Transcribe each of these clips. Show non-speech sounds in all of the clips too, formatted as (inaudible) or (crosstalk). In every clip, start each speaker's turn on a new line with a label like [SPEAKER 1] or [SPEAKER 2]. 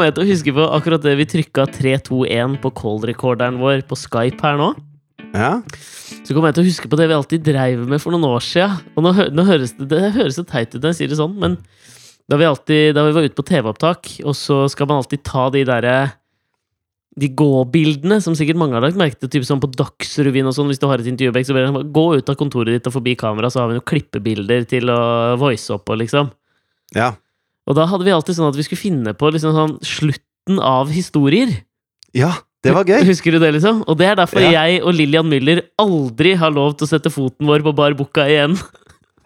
[SPEAKER 1] kommer jeg til å huske på akkurat det vi trykka 321 på call-rekorderen vår på Skype her nå.
[SPEAKER 2] Ja.
[SPEAKER 1] Så kommer jeg til å huske på det vi alltid dreiv med for noen år siden. Og nå, nå høres det, det høres så teit ut når jeg sier det sånn, men da vi, alltid, da vi var ute på TV-opptak, og så skal man alltid ta de derre de gå-bildene, som sikkert mange har lagt merke til, typ sånn på Dagsrevyen og sånn, hvis du har et intervjuobjekt, så bare gå ut av kontoret ditt og forbi kamera, så har vi noen klippebilder til å voice opp på, liksom.
[SPEAKER 2] ja.
[SPEAKER 1] Og da hadde vi alltid sånn at vi skulle finne på liksom sånn slutten av historier.
[SPEAKER 2] Ja, det var gøy.
[SPEAKER 1] Husker du det, liksom? Og det er derfor
[SPEAKER 2] Ja.
[SPEAKER 1] jeg og Lillian Müller aldri har lov til å sette foten vår på bar bukka igjen. (laughs)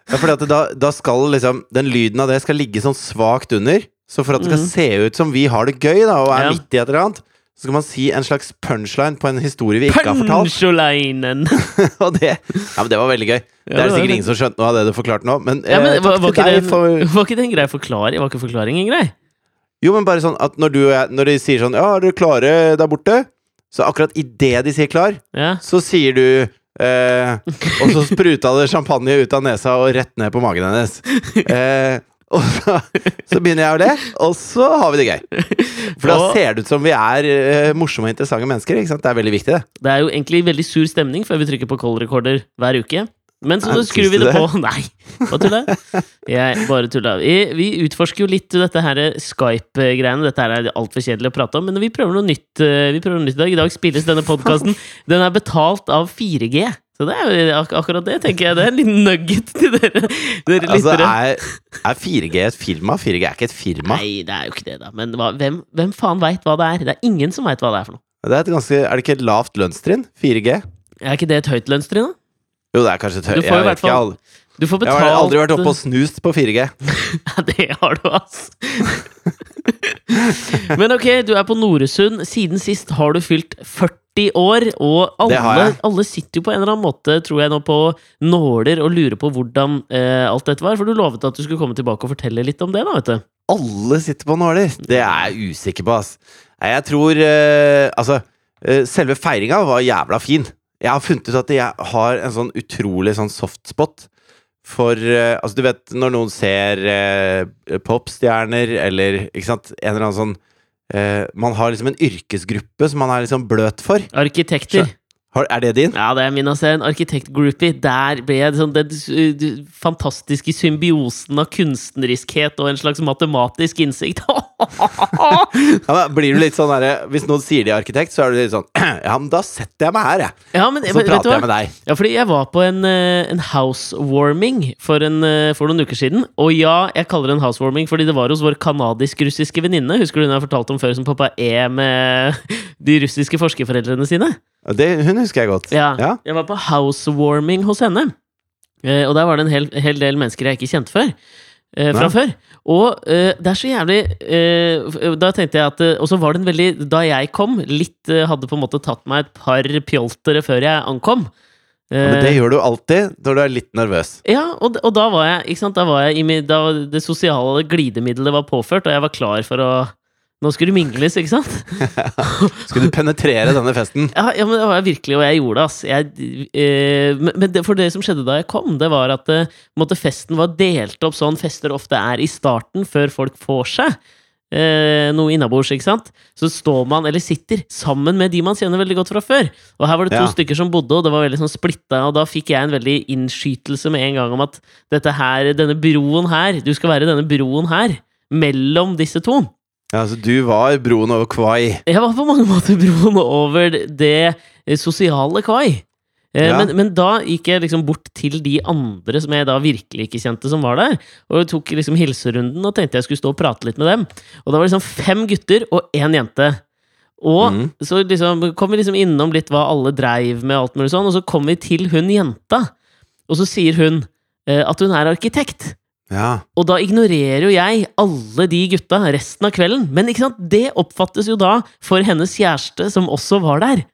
[SPEAKER 2] Ja, fordi at da, da skal liksom Den lyden av det skal ligge sånn svakt under. Så for at det skal
[SPEAKER 1] mm.
[SPEAKER 2] se ut som vi har det gøy, da, og er
[SPEAKER 1] Ja.
[SPEAKER 2] midt i et eller annet, så skal man si en slags punchline på en historie vi ikke har fortalt.
[SPEAKER 1] Puncholainen! (laughs)
[SPEAKER 2] Og det, ja, men det var veldig gøy. Det
[SPEAKER 1] det
[SPEAKER 2] er sikkert
[SPEAKER 1] det.
[SPEAKER 2] ingen som skjønte noe av det du forklarte nå, men,
[SPEAKER 1] Ja, men
[SPEAKER 2] eh,
[SPEAKER 1] var, var, ikke det,
[SPEAKER 2] for
[SPEAKER 1] var ikke det en grei forklaring? Var ikke forklaringen grei?
[SPEAKER 2] Jo, men bare sånn at når, du, og jeg- når de sier sånn Ja, er dere klare der borte? Så akkurat idet de sier klar,
[SPEAKER 1] Ja.
[SPEAKER 2] så sier du eh, Og så spruta det champagne ut av nesa og rett ned på magen hennes. (laughs) Eh, og så, så begynner jeg å le, og så har vi det gøy. For da ser det ut som vi er uh, morsomme og interessante mennesker. Ikke sant? Det er veldig viktig, det.
[SPEAKER 1] Det er jo egentlig veldig sur stemning før vi trykker på call recorder hver uke. Men så skrur vi det på. (laughs) Nei, bare tulla. Jeg bare tulla. Vi, vi utforsker jo litt dette her Skype-greiene. Dette her er altfor kjedelig å prate om, men vi prøver noe nytt, eh, vi prøver noe nytt i dag. I dag spilles denne podkasten. Den er betalt av 4G. Så det er ak akkurat det, tenker jeg. Det er en liten nugget til dere, dere
[SPEAKER 2] Altså, er, er 4G et firma? 4G er ikke et firma.
[SPEAKER 1] Nei, det er jo ikke det, da. Men hva, hvem, hvem faen veit hva det er? Det er ingen som veit hva det er for noe.
[SPEAKER 2] Det er, ganske, er det ikke et lavt lønnstrinn? 4G?
[SPEAKER 1] Er ikke det et høyt lønnstrinn, da?
[SPEAKER 2] Jo, det er kanskje et høyt
[SPEAKER 1] Du får i
[SPEAKER 2] Jeg vet ikke. Jeg,
[SPEAKER 1] Du får betalt
[SPEAKER 2] jeg har aldri vært oppe og snust på 4G. (laughs)
[SPEAKER 1] Ja, det har du, ass. (laughs) Men ok, du er på Noresund. Siden sist har du fylt 40 år, og alle, alle sitter jo på en eller annen måte, tror jeg nå, på nåler og lurer på hvordan eh, alt dette var. For du lovet at du skulle komme tilbake og fortelle litt om det, da, vet du.
[SPEAKER 2] Alle sitter på nåler! Det er jeg usikker på, ass. Jeg tror eh, Altså, eh, selve feiringa var jævla fin. Jeg har funnet ut at jeg har en sånn utrolig sånn softspot for eh, Altså, du vet når noen ser eh, popstjerner eller Ikke sant? En eller annen sånn Man har liksom en yrkesgruppe som man er liksom bløt for.
[SPEAKER 1] Arkitekter.
[SPEAKER 2] Har, er det din?
[SPEAKER 1] Ja, det er min, altså. En arkitektgroupie. Der ble jeg sånn Den s- fantastiske symbiosen av kunstneriskhet og en slags matematisk innsikt. (laughs)
[SPEAKER 2] Ja, men blir du litt sånn derre Hvis noen sier de er arkitekt, så er du litt sånn (clears throat) Ja, men da setter jeg meg her, jeg.
[SPEAKER 1] ja, men,
[SPEAKER 2] så
[SPEAKER 1] vet
[SPEAKER 2] prater jeg med deg.
[SPEAKER 1] Ja, fordi jeg var på en, eh, en housewarming for, en, eh, for noen uker siden. Og ja, jeg kaller det en housewarming fordi det var hos vår kanadisk-russiske venninne. Husker du hun jeg har fortalt om før, som poppa E med (laughs) de russiske forskerforeldrene sine?
[SPEAKER 2] Det, hun husker jeg godt.
[SPEAKER 1] Ja.
[SPEAKER 2] Ja.
[SPEAKER 1] Jeg var på housewarming hos henne. Eh, og der var det en hel, hel del mennesker jeg ikke kjente før. Eh, fra
[SPEAKER 2] Nei.
[SPEAKER 1] før. Og eh, det er så jævlig eh, Da tenkte jeg at Og så var det en veldig Da jeg kom, litt eh, hadde på en måte tatt meg et par pjoltere før jeg ankom.
[SPEAKER 2] Ja, Men det gjør du alltid når du er litt nervøs.
[SPEAKER 1] ja, og, og da var jeg ikke sant, Da var jeg i, da det sosiale glidemiddelet var påført, og jeg var klar for å Nå skulle det mingles, ikke sant? (laughs)
[SPEAKER 2] Skal du penetrere denne festen?
[SPEAKER 1] Ja, ja, men det var virkelig, og jeg gjorde det, ass. Jeg, eh, men men det, for det som skjedde da jeg kom, det var at eh, måtte, festen var delt opp sånn fester ofte er i starten, før folk får seg. Eh, noe innabords, ikke sant? Så står man, eller sitter, sammen med de man kjenner veldig godt fra før. Og her var det to
[SPEAKER 2] Ja.
[SPEAKER 1] stykker som bodde, og det var veldig sånn splitta, og da fikk jeg en veldig innskytelse med en gang om at dette her, denne broen her, du skal være denne broen her, mellom disse to.
[SPEAKER 2] Ja, altså Du var broen over Kvai.
[SPEAKER 1] Jeg var på mange måter broen over det eh, sosiale Kvai. Eh,
[SPEAKER 2] Ja.
[SPEAKER 1] Men, men da gikk jeg liksom bort til de andre som jeg da virkelig ikke kjente, som var der. Og tok liksom hilserunden og tenkte jeg skulle stå og prate litt med dem. Og da var det liksom fem gutter og én jente. Og
[SPEAKER 2] mm.
[SPEAKER 1] så liksom kom vi liksom innom litt hva alle dreiv med, alt mulig sånn, og så kom vi til hun jenta. Og så sier hun eh, at hun er arkitekt.
[SPEAKER 2] Ja.
[SPEAKER 1] Og da ignorerer jo jeg alle de gutta resten av kvelden. Men det oppfattes jo da for hennes kjæreste, som også var der.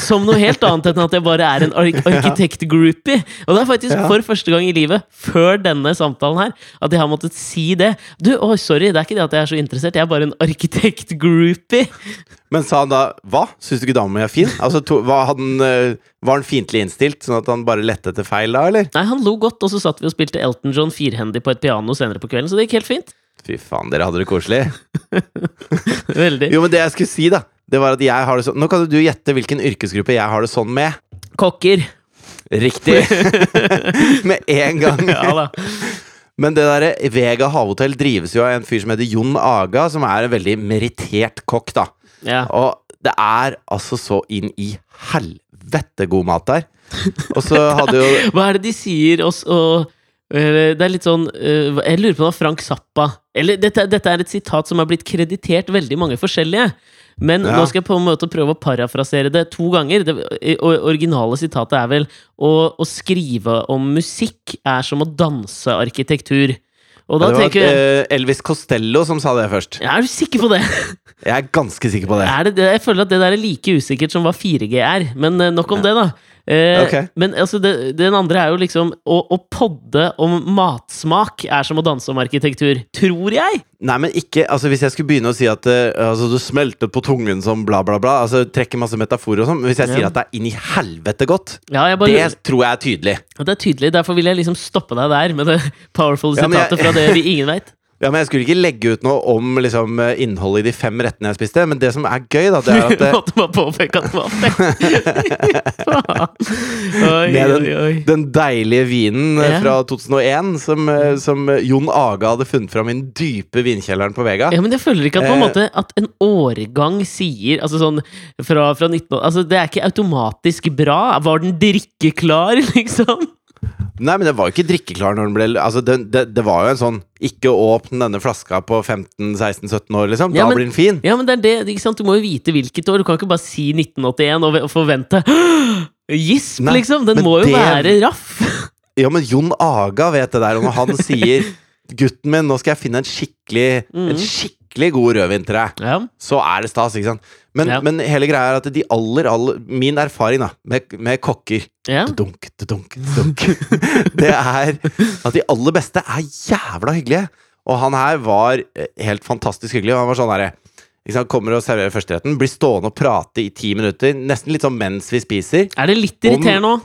[SPEAKER 1] Som noe helt annet enn at jeg bare er en ar (laughs) arkitektgroupie. Og det er faktisk
[SPEAKER 2] Ja.
[SPEAKER 1] for første gang i livet, før denne samtalen her, at jeg har måttet si det. Du, å, sorry, det er ikke det at jeg er så interessert, jeg er bare en arkitektgroupie.
[SPEAKER 2] Men sa han da Hva? Syns du ikke dama mi er fin? Altså, to, var, han, eh, var han fiendtlig innstilt, sånn at han bare lette etter feil da, eller?
[SPEAKER 1] Nei, han lo godt, og så satt vi og spilte Elton John firhendig på et piano senere på kvelden, så det gikk helt fint.
[SPEAKER 2] Fy faen, dere hadde det koselig. (laughs)
[SPEAKER 1] Veldig.
[SPEAKER 2] Jo, men det jeg skulle si, da, det var at jeg har det sånn Nå kan du gjette hvilken yrkesgruppe jeg har det sånn med.
[SPEAKER 1] Kokker.
[SPEAKER 2] Riktig! (laughs) med en gang.
[SPEAKER 1] Ja da.
[SPEAKER 2] Men det derre Vega havhotell drives jo av en fyr som heter Jon Aga, som er en veldig merittert kokk, da.
[SPEAKER 1] Ja.
[SPEAKER 2] Og det er altså så inn i helvete god mat der. Og så hadde jo (laughs)
[SPEAKER 1] Hva er det de sier oss og Det er litt sånn eh, Jeg lurer på om Frank Zappa. Eller dette, dette er et sitat som har blitt kreditert veldig mange forskjellige. Men
[SPEAKER 2] Ja.
[SPEAKER 1] nå skal jeg på en måte prøve å parafrasere det to ganger. Det originale sitatet er vel å, å skrive om musikk er som å danse arkitektur. Og da
[SPEAKER 2] det var
[SPEAKER 1] tenker
[SPEAKER 2] eh, Elvis Costello som sa det først.
[SPEAKER 1] Er du sikker på det?
[SPEAKER 2] Jeg er ganske sikker på det.
[SPEAKER 1] Det? Jeg føler at det der er like usikkert som hva 4G er. Men eh, nok om det, da. Eh,
[SPEAKER 2] Ok.
[SPEAKER 1] Men altså, det, den andre er jo liksom å, å podde om matsmak er som å danse om arkitektur. Tror jeg!
[SPEAKER 2] Nei, men ikke Altså Hvis jeg skulle begynne å si at uh, altså, du smeltet på tungen som bla, bla, bla Altså trekke masse metaforer og sånn. Hvis jeg
[SPEAKER 1] Ja.
[SPEAKER 2] sier at det er inn i helvete godt,
[SPEAKER 1] Ja, bare,
[SPEAKER 2] det tror jeg er tydelig.
[SPEAKER 1] det er tydelig, Derfor vil jeg liksom stoppe deg der med det powerful
[SPEAKER 2] Ja, jeg-
[SPEAKER 1] sitatet fra det vi ingen veit.
[SPEAKER 2] Ja, men Jeg skulle ikke legge ut noe om liksom, eh, innholdet i de fem rettene jeg spiste, men det som er gøy, da, det er at det...
[SPEAKER 1] Du Måtte bare påpeke at det var. (laughs)
[SPEAKER 2] Med
[SPEAKER 1] oi, oi.
[SPEAKER 2] den deilige vinen eh,
[SPEAKER 1] Ja.
[SPEAKER 2] fra 2001 som, eh, som Jon Aga hadde funnet fram i den dype vinkjelleren på Vega.
[SPEAKER 1] Ja, men jeg føler ikke at på en
[SPEAKER 2] Eh.
[SPEAKER 1] måte At en årgang sier Altså sånn fra, fra 19 Altså det er ikke automatisk bra Var den drikkeklar, (laughs) liksom?
[SPEAKER 2] Nei, men det var jo ikke drikkeklar når den ble Altså, det, det, det var jo en sånn Ikke åpne denne flaska på 15-16-17 år, liksom. Da
[SPEAKER 1] Ja, men-
[SPEAKER 2] blir den fin.
[SPEAKER 1] Ja, men det er det, ikke sant? Du må jo vite hvilket år Du kan ikke bare si 1981 og forvente Gisp, liksom Den må jo
[SPEAKER 2] det-
[SPEAKER 1] være raff (laughs)
[SPEAKER 2] Ja, men Jon Aga vet det der, og når han (laughs) sier 'Gutten min, nå skal jeg finne en skikkelig
[SPEAKER 1] mm.
[SPEAKER 2] En skikkelig god rødvin til deg',
[SPEAKER 1] Ja,
[SPEAKER 2] så er det stas, ikke sant? Men,
[SPEAKER 1] Ja.
[SPEAKER 2] men hele greia er at de aller, aller Min erfaring da med, med kokker
[SPEAKER 1] ja.
[SPEAKER 2] Dunk, dunk, dunk (laughs) Det er at de aller beste er jævla hyggelige. Og han her var eh, helt fantastisk hyggelig. Og han var sånn herre liksom, Kommer og serverer førsteretten, blir stående og prate i ti minutter. Nesten litt sånn mens vi spiser.
[SPEAKER 1] Er det litt irriterende òg?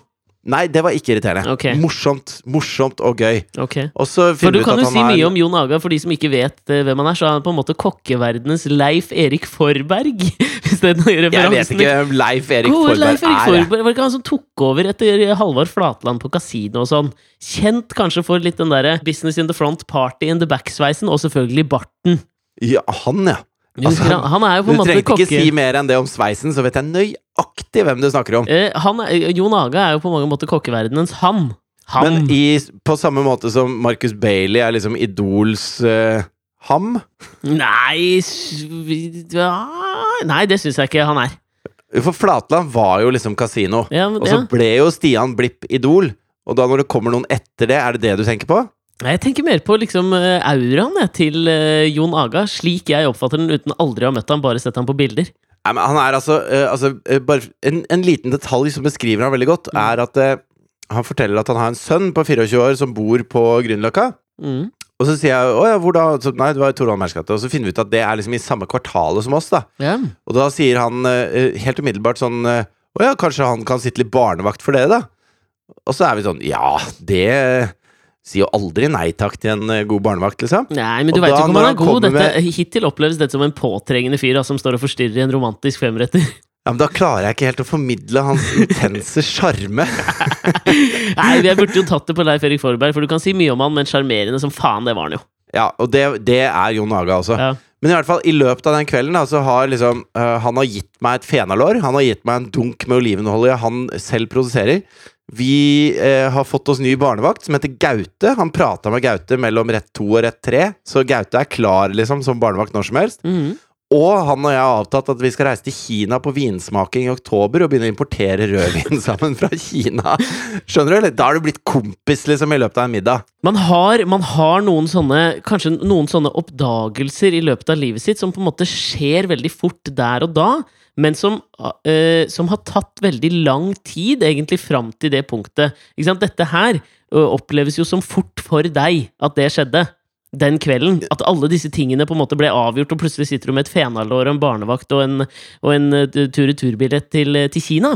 [SPEAKER 2] Nei, det var ikke irriterende.
[SPEAKER 1] Okay.
[SPEAKER 2] Morsomt, morsomt og gøy.
[SPEAKER 1] Okay.
[SPEAKER 2] Og så
[SPEAKER 1] For du kan jo si
[SPEAKER 2] er
[SPEAKER 1] mye om Jon Aga, for de som ikke vet eh, hvem han er. Så er han på en måte kokkeverdenens Leif Erik Forberg. (laughs) Hvis det er noe
[SPEAKER 2] Jeg vet ikke hvem Leif Erik
[SPEAKER 1] God,
[SPEAKER 2] Forberg
[SPEAKER 1] Leif Erik
[SPEAKER 2] er.
[SPEAKER 1] Forberg, var det ikke han som tok over etter Halvard Flatland på kasino og sånn? Kjent kanskje for litt den derre business in the front, party in the back-sveisen, og selvfølgelig barten.
[SPEAKER 2] Ja, han, ja. Altså,
[SPEAKER 1] han, han er jo på
[SPEAKER 2] Du
[SPEAKER 1] en måte
[SPEAKER 2] trengte ikke si mer enn det om sveisen, så vet jeg nøyaktig hvem du snakker om.
[SPEAKER 1] Eh, han er, Jon Aga er jo på mange måter kokkeverdenens han. Han.
[SPEAKER 2] Men i, på samme måte som Marcus Bailey er liksom Idols uh, ham
[SPEAKER 1] Nei Nei, det syns jeg ikke han er.
[SPEAKER 2] For Flatland var jo liksom kasino.
[SPEAKER 1] Ja, men,
[SPEAKER 2] Og så
[SPEAKER 1] ja.
[SPEAKER 2] ble jo Stian Blipp Idol. Og da når det kommer noen etter det, er det det du tenker på?
[SPEAKER 1] Jeg tenker mer på liksom eh, auraen til eh, Jon Aga, slik jeg oppfatter den uten aldri å ha møtt ham, bare sett ham på bilder.
[SPEAKER 2] Nei, men han er altså, eh, altså bare en, en liten detalj som beskriver ham veldig godt,
[SPEAKER 1] Mm.
[SPEAKER 2] er at han forteller at han har en sønn på 24 år som bor på Grünerløkka.
[SPEAKER 1] Mm.
[SPEAKER 2] Og så sier jeg 'Å ja, hvor da?' Så, Nei, det var i Torvald Mærs. Og så finner vi ut at det er liksom i samme kvartalet som oss, da.
[SPEAKER 1] Yeah.
[SPEAKER 2] Og da sier han helt umiddelbart sånn 'Å ja, kanskje han kan sitte litt barnevakt for dere, da?' Og så er vi sånn 'Ja, det sier jo aldri nei takk til en eh, god barnevakt', liksom.
[SPEAKER 1] Nei, men du veit jo ikke om han er god. Dette, Hittil oppleves dette som en påtrengende fyr da, som står og forstyrrer i en romantisk femretter. (laughs)
[SPEAKER 2] Ja, men Da klarer jeg ikke helt å formidle hans (laughs) intense sjarme. (laughs)
[SPEAKER 1] Nei, jeg burde jo tatt det på Leif Erik Forberg, for du kan si mye om han, men sjarmerende som faen, det var han jo.
[SPEAKER 2] Ja, og det, det er Jon Aga også.
[SPEAKER 1] Ja.
[SPEAKER 2] Men i hvert fall, i løpet av den kvelden da, så har liksom uh, Han har gitt meg et fenalår. Han har gitt meg en dunk med olivenolje han selv produserer. Vi eh, har fått oss ny barnevakt som heter Gaute. Han prata med Gaute mellom rett to og rett tre, så Gaute er klar liksom som barnevakt når som helst.
[SPEAKER 1] Mm.
[SPEAKER 2] Og han og jeg har avtalt at vi skal reise til Kina på vinsmaking i oktober og begynne å importere rødvin (laughs) sammen fra Kina. Skjønner du? eller? Da har du blitt kompis liksom i løpet av en middag.
[SPEAKER 1] Man har, man har noen sånne Kanskje noen sånne oppdagelser i løpet av livet sitt som på en måte skjer veldig fort der og da, men som, uh, som har tatt veldig lang tid, egentlig, fram til det punktet. Dette her oppleves jo som fort for deg at det skjedde. Den kvelden. At alle disse tingene på en måte ble avgjort, og plutselig sitter du med et fenalår og en barnevakt og en, og en ø, tur-retur-billett til, til Kina.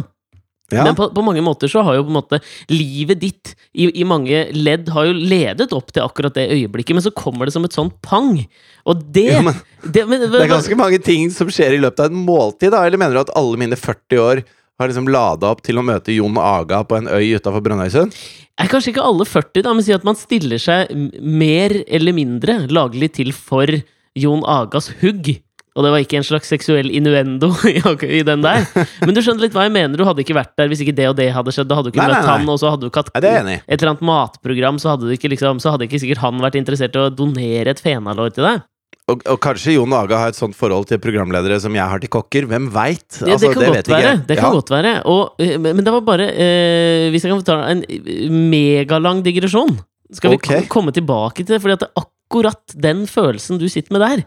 [SPEAKER 2] Ja.
[SPEAKER 1] Men på, på mange måter så har jo på en måte livet ditt i, i mange ledd har jo ledet opp til akkurat det øyeblikket, men så kommer det som et sånt pang. Og det,
[SPEAKER 2] ja, men
[SPEAKER 1] det, men,
[SPEAKER 2] Det er ganske mange ting som skjer i løpet av en måltid, da? Eller mener du at alle mine 40 år har liksom lada opp til å møte Jon Aga på en øy utafor Brønnøysund?
[SPEAKER 1] er kanskje ikke alle 40, da, men si at man stiller seg mer eller mindre laglig til for Jon Agas hugg. Og det var ikke en slags seksuell innuendo (laughs) i den der. Men du skjønner litt hva jeg mener. Du hadde ikke vært der hvis ikke det og det hadde skjedd. Da hadde du ikke
[SPEAKER 2] Nei,
[SPEAKER 1] møtt
[SPEAKER 2] nei.
[SPEAKER 1] han, og så hadde du ikke hatt
[SPEAKER 2] det
[SPEAKER 1] et eller annet matprogram, så hadde, du ikke, liksom, så hadde ikke sikkert han vært interessert i å donere et fenalår til deg.
[SPEAKER 2] Og, og kanskje Jon Aga har et sånt forhold til programledere som jeg har til kokker. Hvem veit?
[SPEAKER 1] Det, det kan godt være. Det kan godt være. Og, eh, men det var bare eh, Hvis jeg kan ta en eh, megalang digresjon Skal vi okay. komme tilbake til det? Fordi at det, akkurat den følelsen du sitter med der,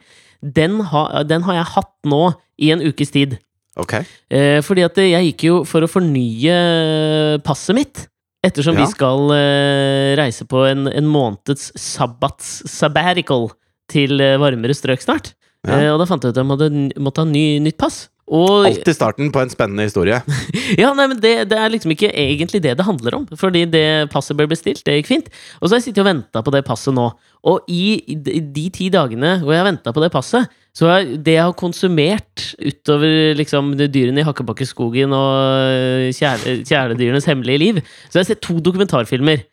[SPEAKER 1] den, ha, den har jeg hatt nå i en ukes tid.
[SPEAKER 2] Ok.
[SPEAKER 1] Eh, fordi at jeg gikk jo for å fornye passet mitt. Ettersom
[SPEAKER 2] Ja.
[SPEAKER 1] vi skal eh, reise på en, en måneds sabbats sabbatical til eh, varmere strøk snart.
[SPEAKER 2] Ja.
[SPEAKER 1] Eh, og da fant jeg ut at jeg måtte, måtte ha ny, nytt pass. Og
[SPEAKER 2] Alltid starten på en spennende historie. (laughs)
[SPEAKER 1] ja, nei, men det, det er liksom ikke egentlig det det handler om. Fordi det passet ble bestilt, det gikk fint. Og så har jeg sittet og venta på det passet nå. Og i de, ti dagene hvor jeg har venta på det passet, så har det jeg har konsumert utover liksom dyrene i Hakkebakkeskogen og øh, kjæle, kjæledyrenes hemmelige liv, så har jeg sett to dokumentarfilmer.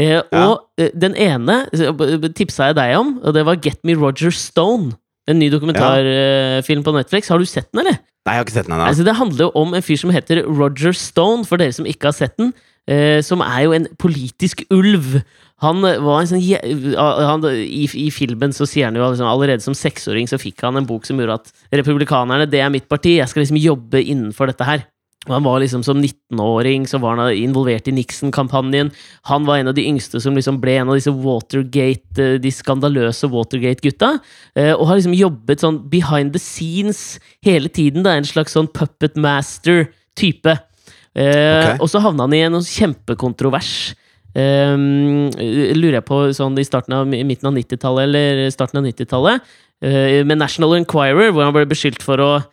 [SPEAKER 1] Eh,
[SPEAKER 2] Ja.
[SPEAKER 1] Og eh, den ene eh, tipsa jeg deg om, og det var Get Me Roger Stone. En ny dokumentarfilm på Netflix. Har du sett den, eller?
[SPEAKER 2] Nei, jeg har ikke sett den ennå.
[SPEAKER 1] Altså, det handler jo om en fyr som heter Roger Stone, for dere som ikke har sett den. Eh, som er jo en politisk ulv. Han var en sånn han, i, I filmen så sier han jo liksom, allerede som seksåring så fikk han en bok som gjorde at republikanerne, det er mitt parti, jeg skal liksom jobbe innenfor dette her. Og han var liksom Som 19-åring så var han involvert i Nixon-kampanjen. Han var en av de yngste som liksom ble en av disse Watergate, eh, de skandaløse Watergate-gutta. eh, Og har liksom jobbet sånn behind the scenes hele tiden. Det er en slags sånn puppet master-type.
[SPEAKER 2] Okay.
[SPEAKER 1] Og så havna han i en kjempekontrovers. Um, lurer jeg på sånn i starten av, midten av 90-tallet eller starten av 90-tallet. Uh, med National Enquirer, hvor han ble beskyldt for å eh,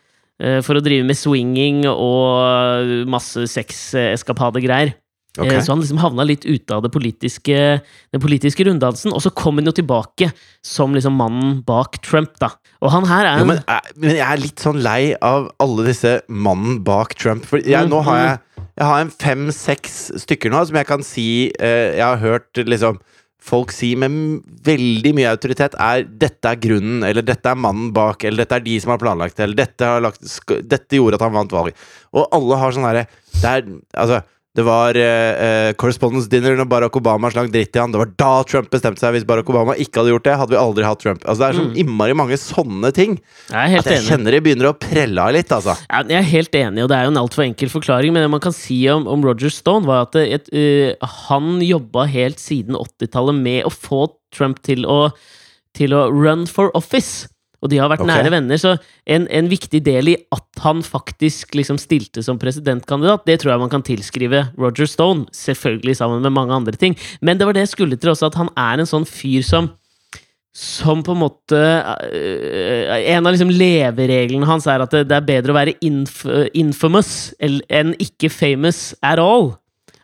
[SPEAKER 1] for å drive med swinging og masse sexeskapadegreier.
[SPEAKER 2] Okay.
[SPEAKER 1] Eh, Så han liksom havna litt ute av det politiske, den politiske runddansen. Og så kom han jo tilbake som liksom mannen bak Trump, da. Og han her er
[SPEAKER 2] Jo, men, jeg, men jeg er litt sånn lei av alle disse mannen bak Trump. For jeg, nå har jeg, jeg har en fem-seks stykker nå som jeg kan si eh, Jeg har hørt liksom folk sier med veldig mye autoritet er 'dette er grunnen', eller 'dette er mannen bak', eller 'dette er de som har planlagt det', eller 'dette, lagt, 'dette gjorde at han vant valget'. Og alle har sånn herre Det er Altså det var eh, eh, Correspondence Dinner når Barack Obama slang dritt i han. Det var da Trump bestemte seg. Hvis Barack Obama ikke hadde gjort det, hadde vi aldri hatt Trump. Altså Det er sånn innmari mange sånne ting.
[SPEAKER 1] Jeg
[SPEAKER 2] At jeg
[SPEAKER 1] enig.
[SPEAKER 2] kjenner det begynner å prelle av litt, altså.
[SPEAKER 1] Jeg er helt enig, og det er jo en altfor enkel forklaring. Men det man kan si om, om Roger Stone, var at det, et, uh, han jobba helt siden 80-tallet med å få Trump til å, til å run for office. Og de har vært
[SPEAKER 2] okay.
[SPEAKER 1] nære venner, så en, en viktig del i at han faktisk liksom stilte som presidentkandidat, det tror jeg man kan tilskrive Roger Stone. Selvfølgelig sammen med mange andre ting. Men det var det jeg skulle til også, at han er en sånn fyr som som på en måte øh, En av liksom levereglene hans er at det, det er bedre å være inf infamous enn ikke famous at all.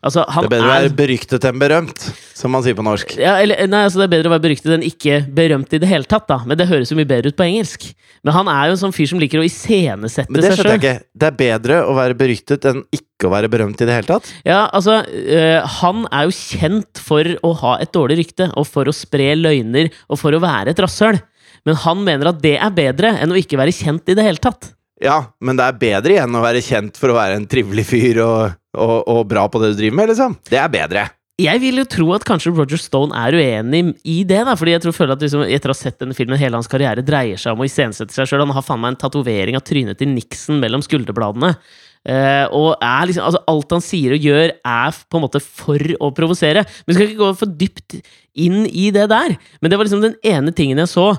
[SPEAKER 1] Altså, han
[SPEAKER 2] Det er bedre å være beryktet enn berømt, som man sier på norsk.
[SPEAKER 1] ja, eller, nei, altså Det er bedre å være beryktet enn ikke berømt i det hele tatt. da Men det høres jo mye bedre ut på engelsk. Men han er jo en sånn fyr som liker å iscenesette
[SPEAKER 2] Men det
[SPEAKER 1] seg
[SPEAKER 2] skjønner jeg ikke. Det er bedre å være beryktet enn ikke å være berømt i det hele tatt?
[SPEAKER 1] Ja, altså, øh, han er jo kjent for å ha et dårlig rykte, og for å spre løgner, og for å være et rasshøl. Men han mener at det er bedre enn å ikke være kjent i det hele tatt.
[SPEAKER 2] Ja, men det er bedre igjen å være kjent for å være en trivelig fyr og, og, og bra på det du driver med, liksom. Det er bedre.
[SPEAKER 1] Jeg vil jo tro at kanskje Roger Stone er uenig i det. da Fordi jeg tror føler at liksom, Etter å ha sett denne filmen, hele hans karriere dreier seg om å iscenesette seg sjøl. Han har faen meg en tatovering av trynet til Nixon mellom skulderbladene. Uh, og liksom, altså Alt han sier og gjør, er på en måte for å provosere. Men vi skal ikke gå for dypt inn i det der. Men det var liksom den ene tingen jeg så.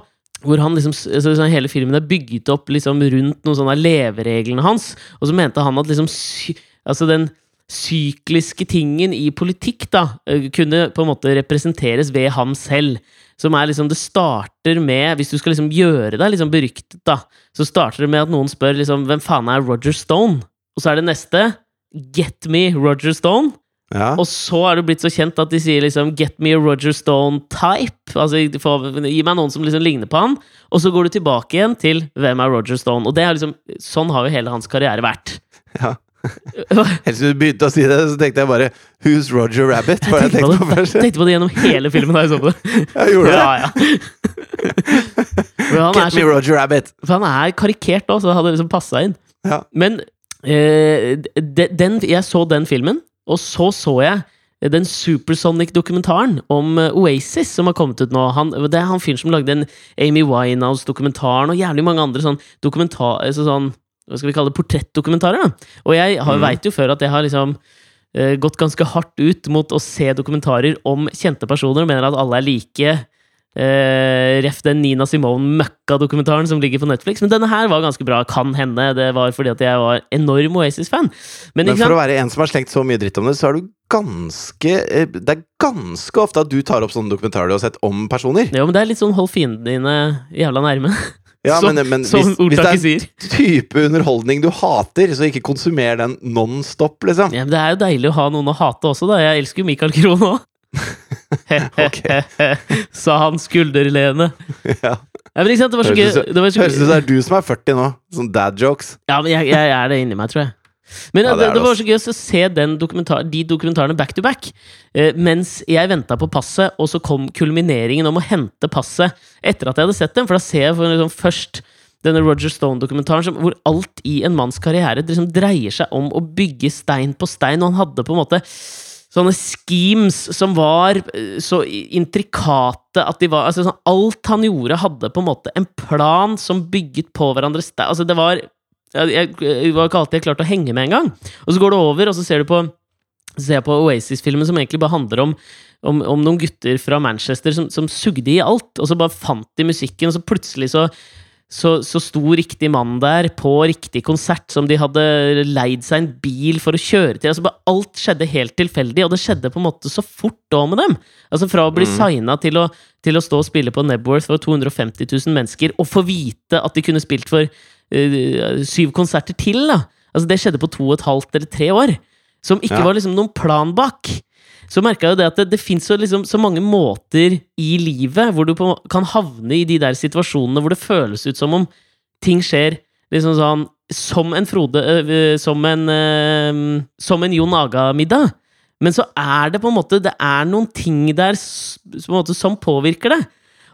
[SPEAKER 1] Hvor han liksom, så Hele filmen er bygget opp liksom rundt noen sånne levereglene hans. Og så mente han at liksom altså den sykliske tingen i politikk da, eh, kunne på en måte representeres ved ham selv. Som er liksom, Det starter med Hvis du skal liksom gjøre deg liksom beryktet, da, så starter det med at noen spør liksom, hvem faen er Roger Stone? Og så er det neste Get me Roger Stone.
[SPEAKER 2] Ja.
[SPEAKER 1] Og så er det blitt så kjent at de sier liksom 'get me a Roger Stone-type'. Altså få- Gi meg noen som liksom ligner på han. Og så går du tilbake igjen til 'hvem er Roger Stone'? Og det er liksom, sånn har jo hele hans karriere vært.
[SPEAKER 2] ja. Helt til du begynte å si det, så tenkte jeg bare Who's Roger Rabbit? Var det jeg
[SPEAKER 1] tenkte,
[SPEAKER 2] tenkte
[SPEAKER 1] på
[SPEAKER 2] på
[SPEAKER 1] det,
[SPEAKER 2] først.
[SPEAKER 1] tenkte på det gjennom hele filmen da jeg så på det.
[SPEAKER 2] Jeg gjorde det.
[SPEAKER 1] Ja, (laughs)
[SPEAKER 2] Get me Roger Rabbit.
[SPEAKER 1] for han er karikert òg, så det hadde liksom passa inn.
[SPEAKER 2] Ja.
[SPEAKER 1] Men eh, de, den, jeg så den filmen, og så så jeg den Supersonic-dokumentaren om eh, Oasis som har kommet ut nå. Han, det er han fyren som lagde den Amy Winehouse-dokumentaren og jævlig mange andre sånn dokumentar... Så sånn, hva skal vi kalle det? Portrettdokumentarer. da. Og jeg har,
[SPEAKER 2] Mm.
[SPEAKER 1] vet jo før at jeg har liksom uh, gått ganske hardt ut mot å se dokumentarer om kjente personer og mener at alle er like. Uh, ref den Nina Simone-møkka-dokumentaren som ligger på Netflix. Men denne her var ganske bra. Kan hende det var fordi at jeg var enorm Oasis-fan. Men,
[SPEAKER 2] Men for å være en som har slengt så mye dritt om det, så er du ganske eh, Det er ganske ofte at du tar opp sånne dokumentarer du har sett om personer.
[SPEAKER 1] Jo, men det er litt sånn hold fiendene dine jævla nærme. (laughs)
[SPEAKER 2] Ja,
[SPEAKER 1] Som-
[SPEAKER 2] men, men
[SPEAKER 1] Som
[SPEAKER 2] hvis, hvis det
[SPEAKER 1] er
[SPEAKER 2] er type underholdning du hater, så ikke konsumer den non-stop, liksom.
[SPEAKER 1] Ja, men det er jo deilig å ha noen å hate også, da. Jeg elsker jo Michael Krohn òg. (laughs) (laughs) (laughs) Sa han skulderlene.
[SPEAKER 2] Ja.
[SPEAKER 1] Ja, men sant, det var så gøy.
[SPEAKER 2] Høres ut som det er du som er 40 nå. Sånn dad jokes.
[SPEAKER 1] Ja, men jeg, jeg er det inni meg, tror jeg. Men
[SPEAKER 2] Ja, det
[SPEAKER 1] det, det var så gøy å se den dokumentar, de dokumentarene back to back. Eh, mens jeg venta på passet, og så kom kulmineringen om å hente passet etter at jeg hadde sett dem. For da ser jeg for liksom først denne Roger Stone-dokumentaren hvor alt i en manns karriere liksom dreier seg om å bygge stein på stein. Og han hadde på en måte sånne schemes som var eh, så intrikate at de var altså sånn, Alt han gjorde, hadde på en måte en plan som bygget på hverandre stein. Altså, det var jeg, jeg, det var ikke alltid jeg klarte å henge med engang. Og så går det over, og så ser du på ser jeg på Oasis-filmen som egentlig bare handler om, om, om noen gutter fra Manchester som, som sugde i alt, og så bare fant de musikken, og så plutselig så, så, så sto riktig mann der på riktig konsert som de hadde leid seg en bil for å kjøre til. Altså bare Alt skjedde helt tilfeldig, og det skjedde på en måte så fort da med dem. Altså Fra å bli
[SPEAKER 2] Mm.
[SPEAKER 1] signa til, til å stå og spille på Nebworth for 250 000 mennesker, og få vite at de kunne spilt for syv konserter til. da Altså Det skjedde på to og et halvt eller tre år. Som ikke
[SPEAKER 2] Ja.
[SPEAKER 1] var liksom noen plan bak. Så merka jeg jo det at det, det fins så, liksom, så mange måter i livet hvor du på, kan havne i de der situasjonene hvor det føles ut som om ting skjer liksom sånn som en Frode øh, Som en øh, Som en Jon Aga-middag. Men så er det på en måte Det er noen ting der på måte, som påvirker det.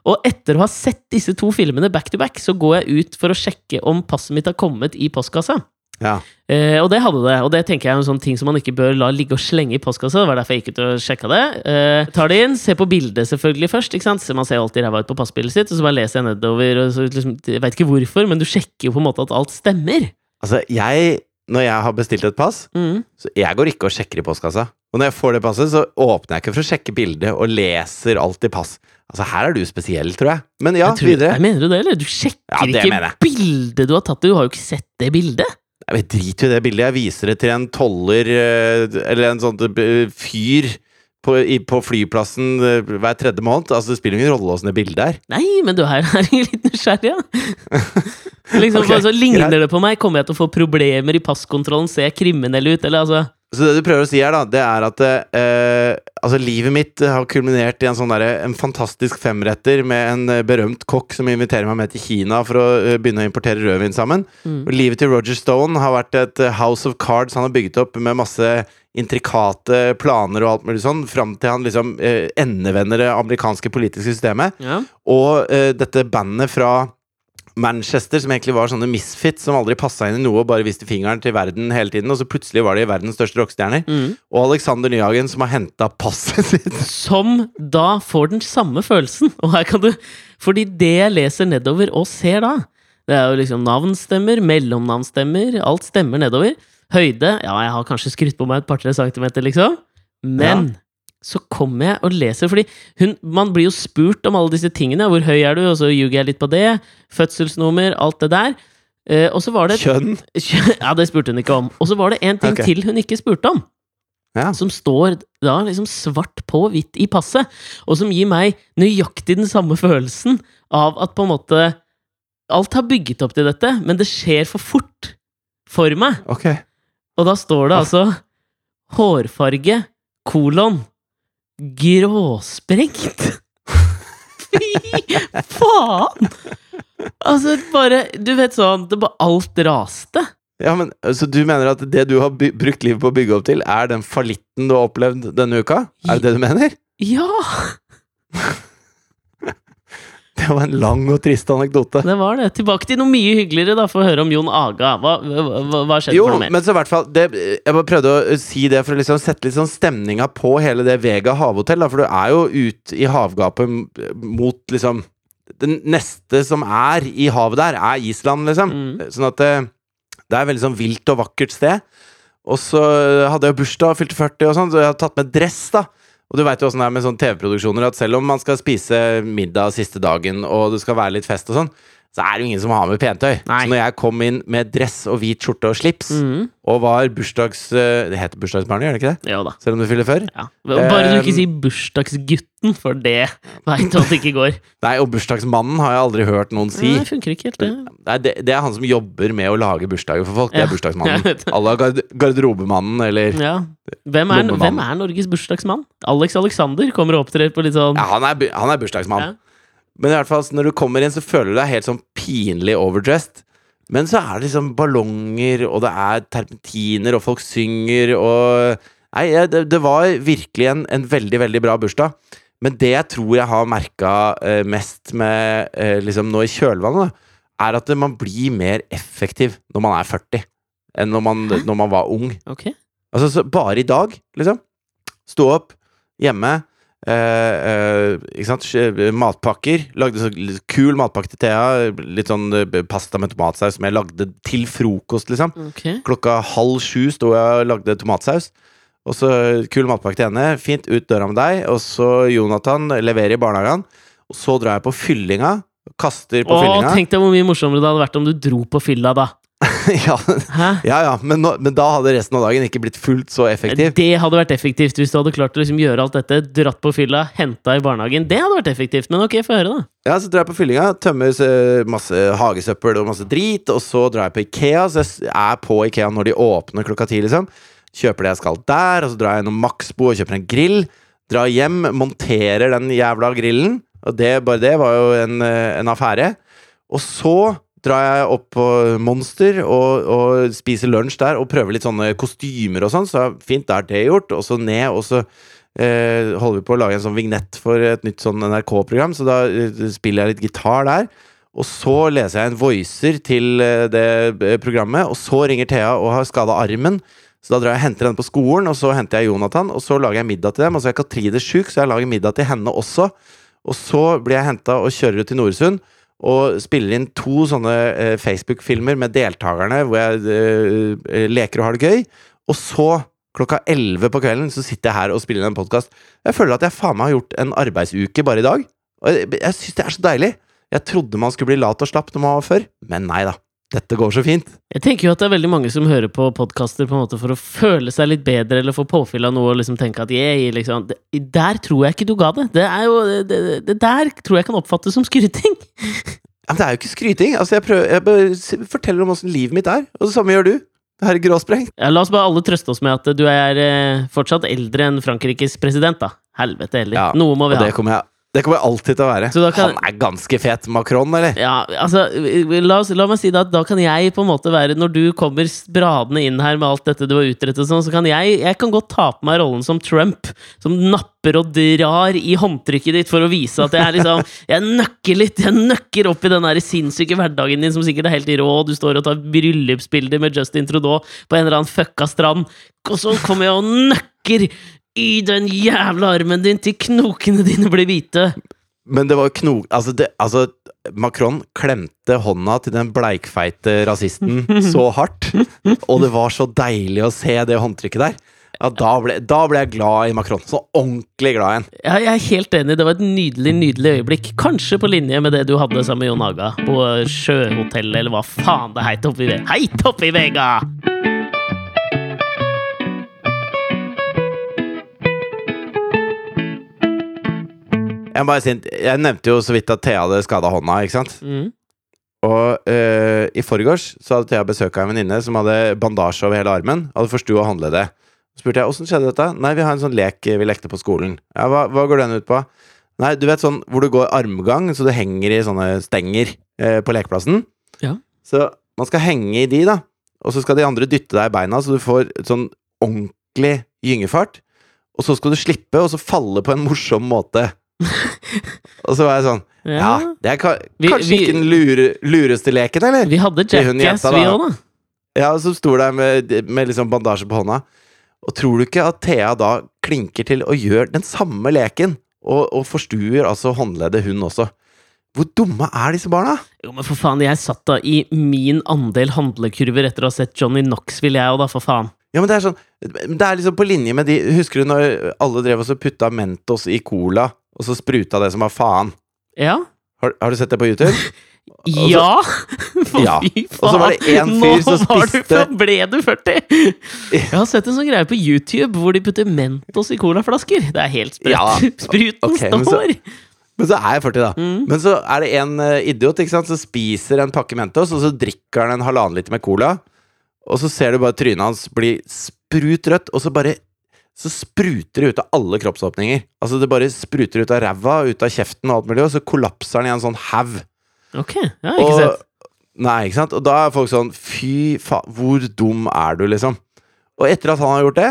[SPEAKER 1] Og etter å ha sett disse to filmene back to back, så går jeg ut for å sjekke om passet mitt har kommet i postkassa.
[SPEAKER 2] Ja.
[SPEAKER 1] Eh, og det hadde det, og det tenker jeg er en sånn ting som man ikke bør la ligge og slenge i postkassa. Det var derfor jeg gikk ut og sjekka det. Eh, tar det inn, ser på bildet selvfølgelig først. ikke sant? Så man ser alltid ræva ut på passbildet sitt, og så bare leser jeg nedover. og så liksom, Jeg veit ikke hvorfor, men du sjekker jo på en måte at alt stemmer.
[SPEAKER 2] Altså, jeg Når jeg har bestilt et pass,
[SPEAKER 1] Mm.
[SPEAKER 2] så jeg går ikke og sjekker i postkassa. Og når jeg får det passet, så åpner jeg ikke for å sjekke bildet og leser alt i pass. Altså, her er du spesiell, tror jeg. Men ja,
[SPEAKER 1] jeg tror,
[SPEAKER 2] videre.
[SPEAKER 1] Jeg mener du det, eller? Du sjekker
[SPEAKER 2] Ja,
[SPEAKER 1] ikke bildet du har tatt. Du har jo ikke sett det bildet.
[SPEAKER 2] Jeg drit i det bildet. Jeg viser det til en toller, eh, eller en sånn eh, fyr på, i, på flyplassen eh, hver tredje måned. Altså, det spiller ingen rolle åssen det bildet er.
[SPEAKER 1] Nei, men du er, jo (laughs) litt nysgjerrig, ja. (laughs) liksom, okay. så ligner
[SPEAKER 2] greit.
[SPEAKER 1] det på meg? Kommer jeg til å få problemer i passkontrollen? Ser jeg kriminell ut? Eller altså
[SPEAKER 2] Så det du prøver å si her, da, det er at eh, altså livet mitt har kulminert i en sånn der, En fantastisk femretter med en eh, berømt kokk som inviterer meg med til Kina for å eh, begynne å importere rødvin sammen.
[SPEAKER 1] mm.
[SPEAKER 2] Livet til Roger Stone har vært et eh, house of cards han har bygget opp med masse intrikate planer og alt mulig sånn, fram til han liksom eh, endevender det amerikanske politiske systemet.
[SPEAKER 1] Ja.
[SPEAKER 2] Og eh, dette bandet fra Manchester, som egentlig var sånne misfits som aldri passa inn i noe og bare viste fingeren til verden hele tiden, og så plutselig var de verdens største rockestjerner.
[SPEAKER 1] Mm.
[SPEAKER 2] Og Alexander Nyhagen, som har henta passet sitt. (laughs)
[SPEAKER 1] Som da får den samme følelsen. Og her kan du Fordi det jeg leser nedover og ser da, det er jo liksom navnstemmer, mellomnavnstemmer, alt stemmer nedover. Høyde Ja, jeg har kanskje skrytt på meg et par-tre centimeter, liksom. Men så kommer jeg og leser, fordi hun, man blir jo spurt om alle disse tingene. Hvor høy er du? Og så ljuger jeg litt på det. Fødselsnummer, alt det der. Eh, og så var det
[SPEAKER 2] Kjønn. (laughs)
[SPEAKER 1] Ja, det spurte hun ikke om. Og så var det en ting
[SPEAKER 2] okay.
[SPEAKER 1] til hun ikke spurte om
[SPEAKER 2] Ja.
[SPEAKER 1] som står da liksom svart på hvitt i passet, og som gir meg nøyaktig den samme følelsen av at på en måte Alt har bygget opp til dette, men det skjer for fort for meg.
[SPEAKER 2] Ok.
[SPEAKER 1] Og da står det altså hårfarge, kolon, gråsprengt. (laughs) Fy faen! Altså, bare Du vet sånn det bare Alt raste.
[SPEAKER 2] Ja, men Så du mener at det du har brukt livet på å bygge opp til, er den fallitten du har opplevd denne uka? Er det det du mener?
[SPEAKER 1] Ja! (laughs) (laughs)
[SPEAKER 2] Det var en lang og trist anekdote.
[SPEAKER 1] Det var det. Tilbake til noe mye hyggeligere, da, for å høre om Jon Aga. Hva, hva, hva skjedde
[SPEAKER 2] Jo,
[SPEAKER 1] for noe mer?
[SPEAKER 2] men så i hvert fall det, Jeg bare prøvde å si det for å liksom sette litt sånn stemninga på hele det Vega havhotell. Da, for du er jo ute i havgapet mot liksom Det neste som er i havet der, er Island, liksom.
[SPEAKER 1] Mm.
[SPEAKER 2] Sånn at det, det er veldig sånn vilt og vakkert sted. Og så hadde jeg bursdag og fylte 40 og sånn, så jeg hadde tatt med dress, da. Og du veit jo åssen det er med sånne TV-produksjoner, at selv om man skal spise middag siste dagen, og det skal være litt fest og sånn, så er det jo ingen som har med pentøy.
[SPEAKER 1] Nei.
[SPEAKER 2] Så når jeg kom inn med dress og hvit skjorte og slips,
[SPEAKER 1] mm.
[SPEAKER 2] og var bursdags... eh, Det heter bursdagsbarnet, gjør det ikke det?
[SPEAKER 1] Jo da.
[SPEAKER 2] Selv om du fyller før?
[SPEAKER 1] Ja. Bare du ikke sier bursdagsgutten, for det (laughs) veit du at det ikke går. (laughs)
[SPEAKER 2] Nei, og bursdagsmannen har jeg aldri hørt noen si.
[SPEAKER 1] Nei, det funker ikke helt, det.
[SPEAKER 2] Nei, det, det er han som jobber med å lage bursdager for folk. Det
[SPEAKER 1] Ja,
[SPEAKER 2] er (laughs) bursdagsmannen. Alle gard garderobemannen, eller
[SPEAKER 1] Ja. Hvem er, hvem er Norges bursdagsmann? Alex Alexander kommer og opptrer på litt sånn
[SPEAKER 2] Ja, han er, han er bursdagsmann.
[SPEAKER 1] Ja.
[SPEAKER 2] Men i hvert fall, når du kommer inn, så føler du deg helt sånn pinlig overdressed. Men så er det liksom ballonger, og det er terpentiner, og folk synger, og Nei, det, det var virkelig en, en veldig, veldig bra bursdag. Men det jeg tror jeg har merka eh, mest med eh, liksom nå i kjølvannet, da, er at man blir mer effektiv når man er 40, enn når man, når man var ung.
[SPEAKER 1] Okay.
[SPEAKER 2] Altså, så bare i dag, liksom. Stå opp hjemme. Eh, eh? Matpakker. Lagde så kul matpakke til Thea. Litt sånn eh, pasta med tomatsaus som jeg lagde til frokost, liksom.
[SPEAKER 1] Okay.
[SPEAKER 2] Klokka halv sju sto jeg og lagde tomatsaus. Og så kul matpakke til henne. Fint ut døra med deg. Og så Jonathan leverer i barnehagen. Og så drar jeg på fyllinga. Kaster på
[SPEAKER 1] Å,
[SPEAKER 2] fyllinga.
[SPEAKER 1] tenk deg hvor mye morsommere det hadde vært om du dro på fylla, da. (laughs)
[SPEAKER 2] ja, ja, ja. Men, nå, men da hadde resten av dagen ikke blitt fullt så effektiv.
[SPEAKER 1] Det hadde vært effektivt hvis du hadde klart å liksom gjøre alt dette. Dratt på fylla, henta i barnehagen. Det hadde vært effektivt. Men ok, få høre, da.
[SPEAKER 2] Ja, så drar jeg på fyllinga, tømmer eh, masse hagesøppel og masse drit, og så drar jeg på Ikea, så jeg er på Ikea når de åpner klokka ti, liksom. Kjøper det jeg skal der, og så drar jeg gjennom Maxbo og kjøper en grill. Drar hjem, monterer den jævla grillen, og det, bare det var jo en, eh, en affære. Og så drar jeg opp på Monster og, og spiser lunsj der og prøver litt sånne kostymer og sånn, så fint, da er det gjort. Og så ned, og så eh, holder vi på å lage en sånn vignett for et nytt sånn NRK-program, så da eh, spiller jeg litt gitar der. Og så leser jeg en voicer til eh, det eh, programmet, og så ringer Thea og har skada armen. Så da drar jeg og henter henne på skolen, og så henter jeg Jonathan, og så lager jeg middag til dem. Og så er Katrine sjuk, så jeg lager middag til henne også. Og så blir jeg henta og kjører ut til Noresund. Og spiller inn to sånne eh, Facebook-filmer med deltakerne hvor jeg eh, eh, leker og har det gøy. Og så, klokka 11 på kvelden, så sitter jeg her og spiller inn en podkast. Jeg føler at jeg faen meg har gjort en arbeidsuke bare i dag. Og jeg, jeg syns det er så deilig. Jeg trodde man skulle bli lat og slapp når man var før, men nei da. Dette går så fint.
[SPEAKER 1] Jeg tenker jo at det er veldig mange som hører på podkaster for å føle seg litt bedre eller få påfyll av noe og liksom tenke at yeah, liksom. det, Der tror jeg ikke du ga det. Det er jo det, det, det der tror jeg kan oppfattes som skryting.
[SPEAKER 2] Men det er jo ikke skryting. Altså, jeg, prøver, jeg forteller om åssen livet mitt er, og det samme gjør du. Herre gråsprengt.
[SPEAKER 1] Ja, la oss bare alle trøste oss med at du er eh, fortsatt eldre enn Frankrikes president, da. Helvete heller.
[SPEAKER 2] Ja,
[SPEAKER 1] Noe må vi
[SPEAKER 2] Og
[SPEAKER 1] ha.
[SPEAKER 2] det kommer jeg det kommer alltid til å være.
[SPEAKER 1] Kan-
[SPEAKER 2] Han er ganske fet. Macron, eller?
[SPEAKER 1] Ja, altså, la, oss, la meg si det at da kan jeg på en måte være Når du kommer bradende inn her med alt dette du har utrettet, sånn, så kan jeg Jeg kan godt ta på meg rollen som Trump, som napper og drar i håndtrykket ditt for å vise at jeg er liksom (laughs) Jeg nøkker litt, jeg nøkker opp i den der sinnssyke hverdagen din som sikkert er helt rå, du står og tar bryllupsbilder med Justin Trudeau på en eller annen fucka strand, og så kommer jeg og nøkker i den jævla armen din til knokene dine blir hvite.
[SPEAKER 2] Men det var knok... Altså, det, altså, Macron klemte hånda til den bleikfeite rasisten (laughs) så hardt. Og det var så deilig å se det håndtrykket der. Ja, da ble, da ble jeg glad i Macron. Så ordentlig glad igjen.
[SPEAKER 1] Ja, jeg er helt enig. Det var et nydelig nydelig øyeblikk. Kanskje på linje med det du hadde sammen med Jon Haga på Sjøhotellet, eller hva faen det heit oppi Vega. Heit oppi Vega!
[SPEAKER 2] Jeg, bare si, jeg nevnte jo så vidt at Thea hadde skada hånda, ikke sant?
[SPEAKER 1] Mm.
[SPEAKER 2] Og eh, i forgårs så hadde Thea besøk av en venninne som hadde bandasje over hele armen. Hadde forstua håndleddet. Så spurte jeg åssen skjedde dette. Nei, vi har en sånn lek vi lekte på skolen. Ja, hva, hva går den ut på? Nei, du vet sånn hvor du går armgang, så du henger i sånne stenger eh, på lekeplassen.
[SPEAKER 1] Ja.
[SPEAKER 2] Så man skal henge i de, da. Og så skal de andre dytte deg i beina, så du får sånn ordentlig gyngefart. Og så skal du slippe, og så falle på en morsom måte. (laughs) og så var jeg sånn Ja, det er ka
[SPEAKER 1] Vi-
[SPEAKER 2] kanskje
[SPEAKER 1] vi-
[SPEAKER 2] ikke den lure, lureste leken, eller?
[SPEAKER 1] Vi hadde Jackass, vi òg, da.
[SPEAKER 2] Ja, som sto der med, med liksom bandasje på hånda. Og tror du ikke at Thea da klinker til og gjør den samme leken? Og, og forstuer altså håndleddet, hun også. Hvor dumme er disse barna?
[SPEAKER 1] Jo, men for faen, jeg satt da i min andel handlekurver etter å ha sett Johnny Knoxville, jeg òg, da, for faen.
[SPEAKER 2] Ja, men Det er sånn Det er liksom på linje med de Husker du når alle drev og så putta Mentos i cola, og så spruta det som var faen?
[SPEAKER 1] Ja?
[SPEAKER 2] Har, har du sett det på YouTube? (laughs) Også,
[SPEAKER 1] Ja! For (laughs)
[SPEAKER 2] Ja.
[SPEAKER 1] fy faen!
[SPEAKER 2] Og så var det en fyr som
[SPEAKER 1] Nå du, (laughs) ble du 40! Jeg har sett en sånn greie på YouTube hvor de putter Mentos i colaflasker. Det er helt sprøtt.
[SPEAKER 2] Ja.
[SPEAKER 1] Spruten
[SPEAKER 2] Ok, men så- Men så er jeg 40, da.
[SPEAKER 1] Mm.
[SPEAKER 2] Men så er det en eh, idiot ikke sant, som spiser en pakke Mentos, og så drikker han en halvannen liter med cola. Og så ser du bare trynet hans bli sprut rødt, og så bare så spruter det ut av alle kroppsåpninger. Altså Det bare spruter ut av ræva, ut av kjeften og alt mulig, og så kollapser han i en sånn haug.
[SPEAKER 1] Ok, jeg har ikke sett.
[SPEAKER 2] Nei, ikke sant? Og da er folk sånn Fy faen, hvor dum er du, liksom? Og etter at han har gjort det,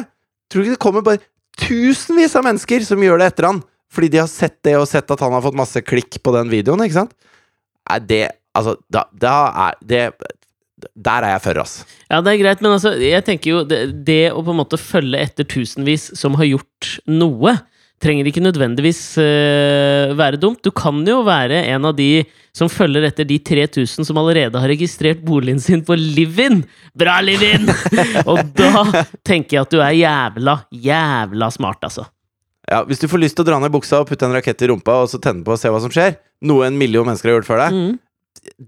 [SPEAKER 2] tror du ikke det kommer bare tusenvis av mennesker som gjør det etter han? Fordi de har sett det, og sett at han har fått masse klikk på den videoen, ikke sant? Nei, det Altså, da, da er det Der er jeg for, ass.
[SPEAKER 1] Ja, det er greit, men altså, jeg tenker jo det, det å på en måte følge etter tusenvis som har gjort noe, trenger ikke nødvendigvis uh, være dumt. Du kan jo være en av de som følger etter de 3000 som allerede har registrert boligen sin på Livin. Bra, Livin! (laughs) Og da tenker jeg at du er jævla, jævla smart, altså.
[SPEAKER 2] Ja, Hvis du får lyst til å dra ned buksa og putte en rakett i rumpa og så tenne på og se hva som skjer, noe en million mennesker har gjort før deg,
[SPEAKER 1] Mm.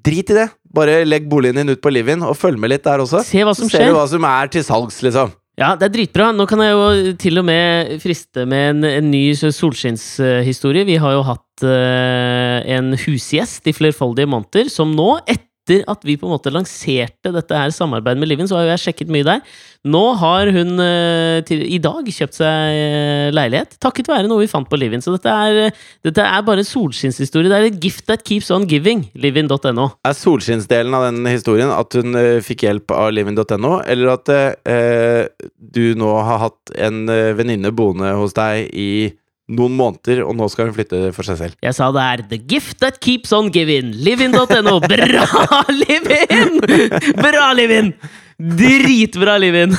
[SPEAKER 2] drit i det. Bare legg boligen din ut på Livin, og følg med litt der også.
[SPEAKER 1] Se hva som
[SPEAKER 2] Så ser
[SPEAKER 1] skjer.
[SPEAKER 2] du hva som er til salgs, liksom.
[SPEAKER 1] Ja, det er dritbra. Nå kan jeg jo til og med friste med en, en ny solskinnshistorie. Vi har jo hatt uh, en husgjest i flerfoldige måneder, som nå, etter at vi på en måte lanserte dette her samarbeidet med Livin, så har jo jeg sjekket mye der. Nå har hun eh, til, i dag kjøpt seg eh, leilighet, takket være noe vi fant på Livin. Så dette er, dette er bare en solskinnshistorie. Det er et gift that keeps on giving. Livin.no.
[SPEAKER 2] Er solskinnsdelen av den historien at hun eh, fikk hjelp av livin.no, eller at eh, du nå har hatt en venninne boende hos deg i noen måneder, og nå skal hun flytte for seg selv?
[SPEAKER 1] Jeg sa det er The gift that keeps on giving. Livin.no. Bra, Livin! Bra, Livin! Dritbra, Livin!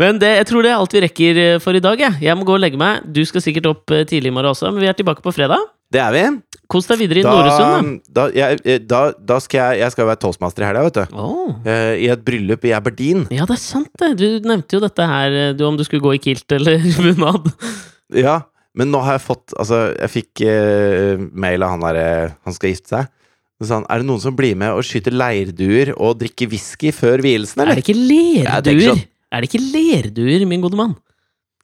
[SPEAKER 1] Men det, jeg tror det er alt vi rekker eh, for i dag. Jeg, jeg må gå og legge meg. Du skal sikkert opp eh, tidlig i morgen også, men vi er tilbake på fredag.
[SPEAKER 2] Det er vi.
[SPEAKER 1] Kos deg videre i Noresund,
[SPEAKER 2] da, jeg, eh, da, da skal jeg, jeg skal være toastmaster i helga, vet du. Oh. I et bryllup i Aberdeen.
[SPEAKER 1] Ja, det er sant, det. Du nevnte jo dette her, eh, du, om du skulle gå i kilt eller (laughs) bunad.
[SPEAKER 2] Ja, men nå har jeg fått Altså, jeg fikk uh, mail av han derre Han skal gifte seg. Sånn, er det noen som blir med og skyter leirduer og drikker whisky før vielsen,
[SPEAKER 1] Er det ikke lerduer?
[SPEAKER 2] sånn-
[SPEAKER 1] Er det ikke lerduer, min gode mann?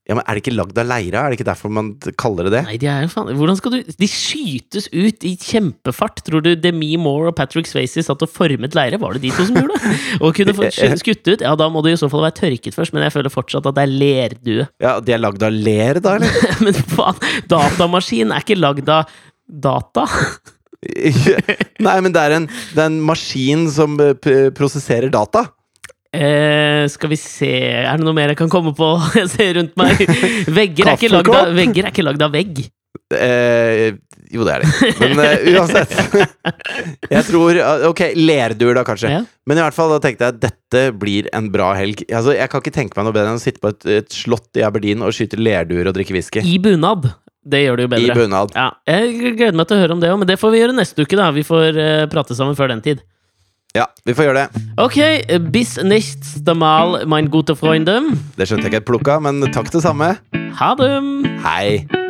[SPEAKER 2] Ja, men Er det ikke lagd av leire? Er det ikke derfor man kaller det det?
[SPEAKER 1] Nei, de er jo faen Hvordan skal du De skytes ut i kjempefart. Tror du Demi Moore og Patrick Swayze satt og formet leire? Var det de to som gjorde det? (laughs) Og kunne fått (laughs) skutt ut? Ja, da må det i så fall være tørket først, men jeg føler fortsatt at det er lerdue.
[SPEAKER 2] Ja, De er lagd av ler, da, eller? (laughs)
[SPEAKER 1] Men faen, datamaskin er ikke lagd av data.
[SPEAKER 2] Nei, men det er en, det er en maskin som eh, prosesserer data.
[SPEAKER 1] Eh, skal vi se Er det noe mer jeg kan komme på? (laughs) Jeg ser rundt meg. Vegger er ikke lagd av,
[SPEAKER 2] Kaffekopp?
[SPEAKER 1] vegger er ikke lagd av vegg.
[SPEAKER 2] Eh, jo, det er det. Men eh, uansett. (laughs) Jeg tror eh, Ok, lerduer, da, kanskje.
[SPEAKER 1] Ja.
[SPEAKER 2] Men i hvert fall da tenkte jeg at dette blir en bra helg. Altså, jeg kan ikke tenke meg noe bedre enn å sitte på et, et slott i Aberdeen og skyte lerduer og drikke whisky.
[SPEAKER 1] I bunad. Det gjør det jo
[SPEAKER 2] I
[SPEAKER 1] bedre.
[SPEAKER 2] bunad.
[SPEAKER 1] Ja, jeg gleder meg til å høre om det òg, men det får vi gjøre neste uke. da Vi får uh, prate sammen før den tid.
[SPEAKER 2] Ja, vi får gjøre det.
[SPEAKER 1] Ok, bis nächste Mal, mein gute Freunde.
[SPEAKER 2] Det skjønte jeg ikke et plukk av, men takk det samme.
[SPEAKER 1] Ha det!
[SPEAKER 2] Hei.